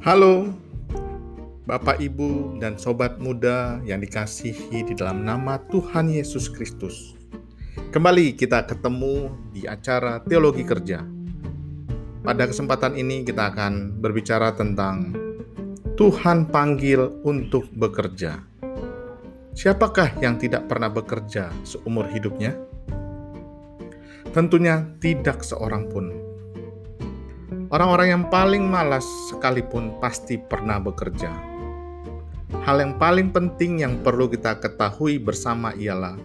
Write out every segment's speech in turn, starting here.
Halo, Bapak, Ibu, dan sobat muda yang dikasihi di dalam nama Tuhan Yesus Kristus. Kembali kita ketemu di acara Teologi Kerja. Pada kesempatan ini kita akan berbicara tentang Tuhan panggil untuk bekerja. Siapakah yang tidak pernah bekerja seumur hidupnya? Tentunya tidak seorang pun Orang-orang yang paling malas sekalipun pasti pernah bekerja. Hal yang paling penting yang perlu kita ketahui bersama ialah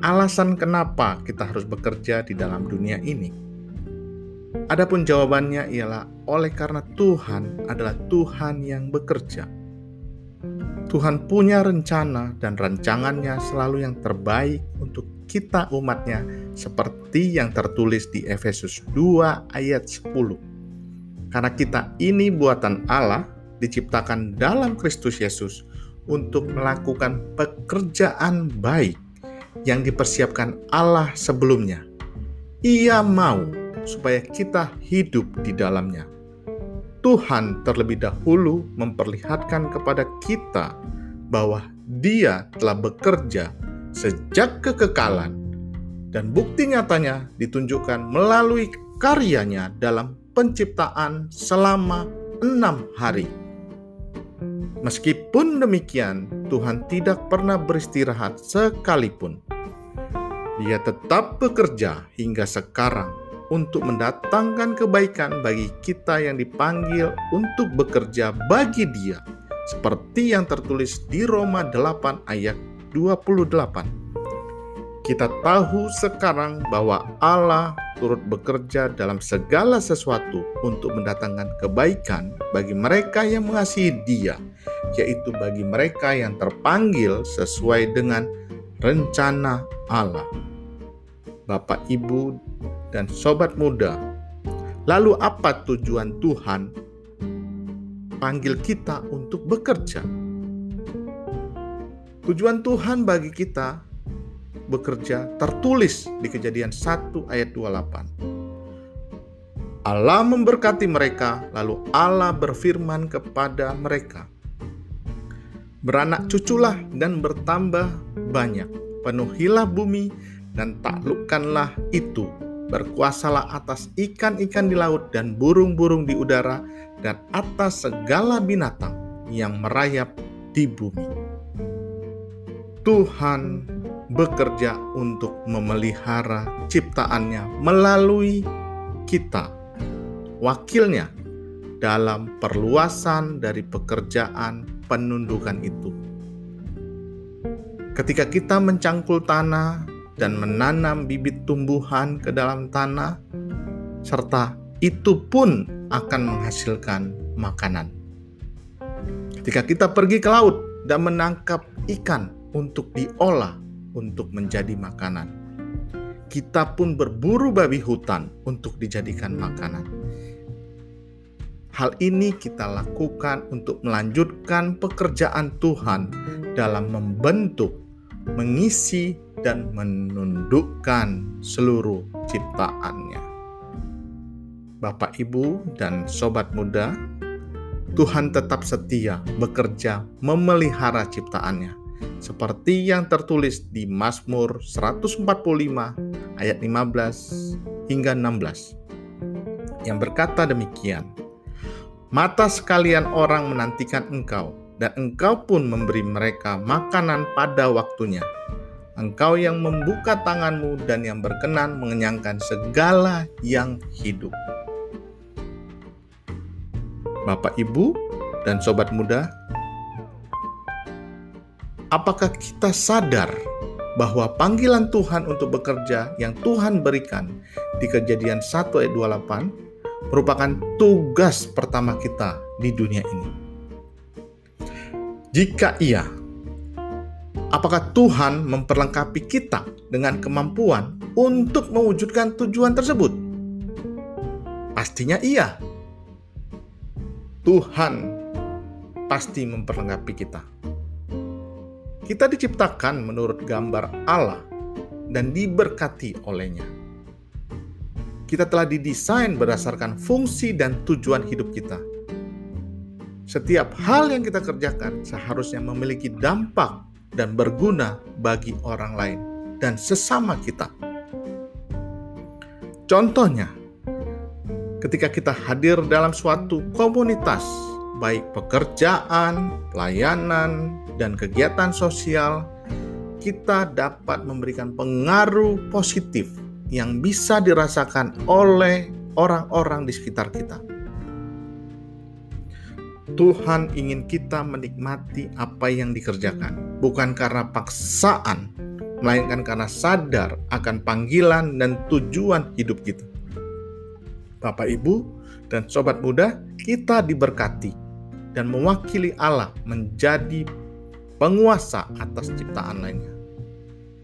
alasan kenapa kita harus bekerja di dalam dunia ini. Adapun jawabannya ialah oleh karena Tuhan adalah Tuhan yang bekerja. Tuhan punya rencana dan rancangannya selalu yang terbaik untuk kita umatnya seperti yang tertulis di Efesus 2 ayat 10 karena kita ini buatan Allah, diciptakan dalam Kristus Yesus untuk melakukan pekerjaan baik yang dipersiapkan Allah sebelumnya. Ia mau supaya kita hidup di dalamnya. Tuhan terlebih dahulu memperlihatkan kepada kita bahwa Dia telah bekerja sejak kekekalan, dan bukti nyatanya ditunjukkan melalui karyanya dalam penciptaan selama enam hari. Meskipun demikian, Tuhan tidak pernah beristirahat sekalipun. Dia tetap bekerja hingga sekarang untuk mendatangkan kebaikan bagi kita yang dipanggil untuk bekerja bagi Dia, seperti yang tertulis di Roma 8 ayat 28. Kita tahu sekarang bahwa Allah turut bekerja dalam segala sesuatu untuk mendatangkan kebaikan bagi mereka yang mengasihi Dia, yaitu bagi mereka yang terpanggil sesuai dengan rencana Allah. Bapak, Ibu, dan sobat muda, lalu apa tujuan Tuhan panggil kita untuk bekerja? Tujuan Tuhan bagi kita bekerja tertulis di kejadian 1 ayat 28. Allah memberkati mereka, lalu Allah berfirman kepada mereka, Beranak cuculah dan bertambah banyak, penuhilah bumi dan taklukkanlah itu. Berkuasalah atas ikan-ikan di laut dan burung-burung di udara dan atas segala binatang yang merayap di bumi. Tuhan bekerja untuk memelihara ciptaannya melalui kita, wakilnya, dalam perluasan dari pekerjaan penundukan itu. Ketika kita mencangkul tanah dan menanam bibit tumbuhan ke dalam tanah, serta itu pun akan menghasilkan makanan. Ketika kita pergi ke laut dan menangkap ikan untuk diolah untuk menjadi makanan. Kita pun berburu babi hutan untuk dijadikan makanan. Hal ini kita lakukan untuk melanjutkan pekerjaan Tuhan dalam membentuk, mengisi, dan menundukkan seluruh ciptaannya. Bapak, Ibu, dan sobat muda, Tuhan tetap setia bekerja memelihara ciptaannya seperti yang tertulis di Mazmur 145 ayat 15 hingga 16 yang berkata demikian Mata sekalian orang menantikan engkau dan engkau pun memberi mereka makanan pada waktunya. Engkau yang membuka tanganmu dan yang berkenan mengenyangkan segala yang hidup. Bapak Ibu dan sobat muda apakah kita sadar bahwa panggilan Tuhan untuk bekerja yang Tuhan berikan di kejadian 1 ayat 28 merupakan tugas pertama kita di dunia ini. Jika iya, apakah Tuhan memperlengkapi kita dengan kemampuan untuk mewujudkan tujuan tersebut? Pastinya iya. Tuhan pasti memperlengkapi kita. Kita diciptakan menurut gambar Allah dan diberkati olehnya. Kita telah didesain berdasarkan fungsi dan tujuan hidup kita. setiap hal yang kita kerjakan seharusnya memiliki dampak dan berguna bagi orang lain dan sesama kita. Contohnya, ketika kita hadir dalam suatu komunitas, baik pekerjaan, pelayanan, dan kegiatan sosial, kita dapat memberikan pengaruh positif yang bisa dirasakan oleh orang-orang di sekitar kita. Tuhan ingin kita menikmati apa yang dikerjakan, bukan karena paksaan, melainkan karena sadar akan panggilan dan tujuan hidup kita. Bapak, Ibu, dan sobat muda, kita diberkati dan mewakili Allah menjadi penguasa atas ciptaan lainnya.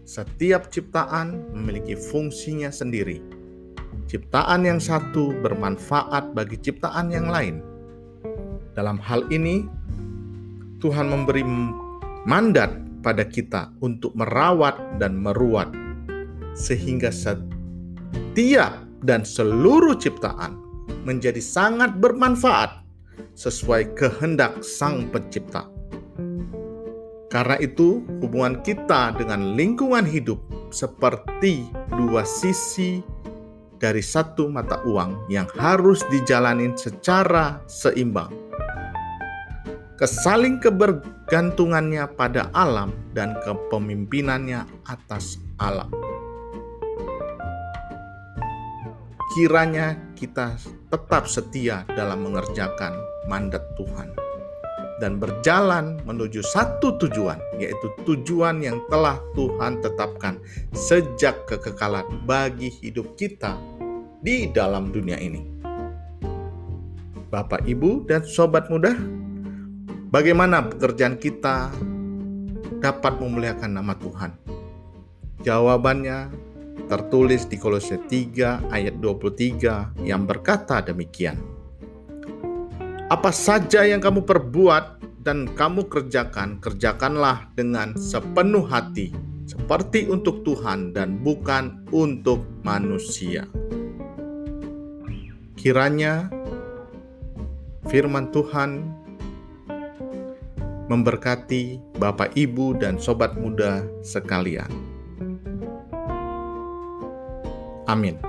Setiap ciptaan memiliki fungsinya sendiri. Ciptaan yang satu bermanfaat bagi ciptaan yang lain. Dalam hal ini, Tuhan memberi mandat pada kita untuk merawat dan meruat, sehingga setiap dan seluruh ciptaan menjadi sangat bermanfaat sesuai kehendak Sang Pencipta. Karena itu, hubungan kita dengan lingkungan hidup seperti dua sisi dari satu mata uang yang harus dijalani secara seimbang kesaling kebergantungannya pada alam dan kepemimpinannya atas alam. Kiranya kita tetap setia dalam mengerjakan mandat Tuhan dan berjalan menuju satu tujuan, yaitu tujuan yang telah Tuhan tetapkan sejak kekekalan bagi hidup kita di dalam dunia ini. Bapak, Ibu, dan sobat muda, Bagaimana pekerjaan kita dapat memuliakan nama Tuhan? Jawabannya tertulis di Kolose 3 ayat 23 yang berkata demikian. Apa saja yang kamu perbuat dan kamu kerjakan, kerjakanlah dengan sepenuh hati, seperti untuk Tuhan dan bukan untuk manusia. Kiranya firman Tuhan memberkati Bapak, Ibu, dan sobat muda sekalian. Amén.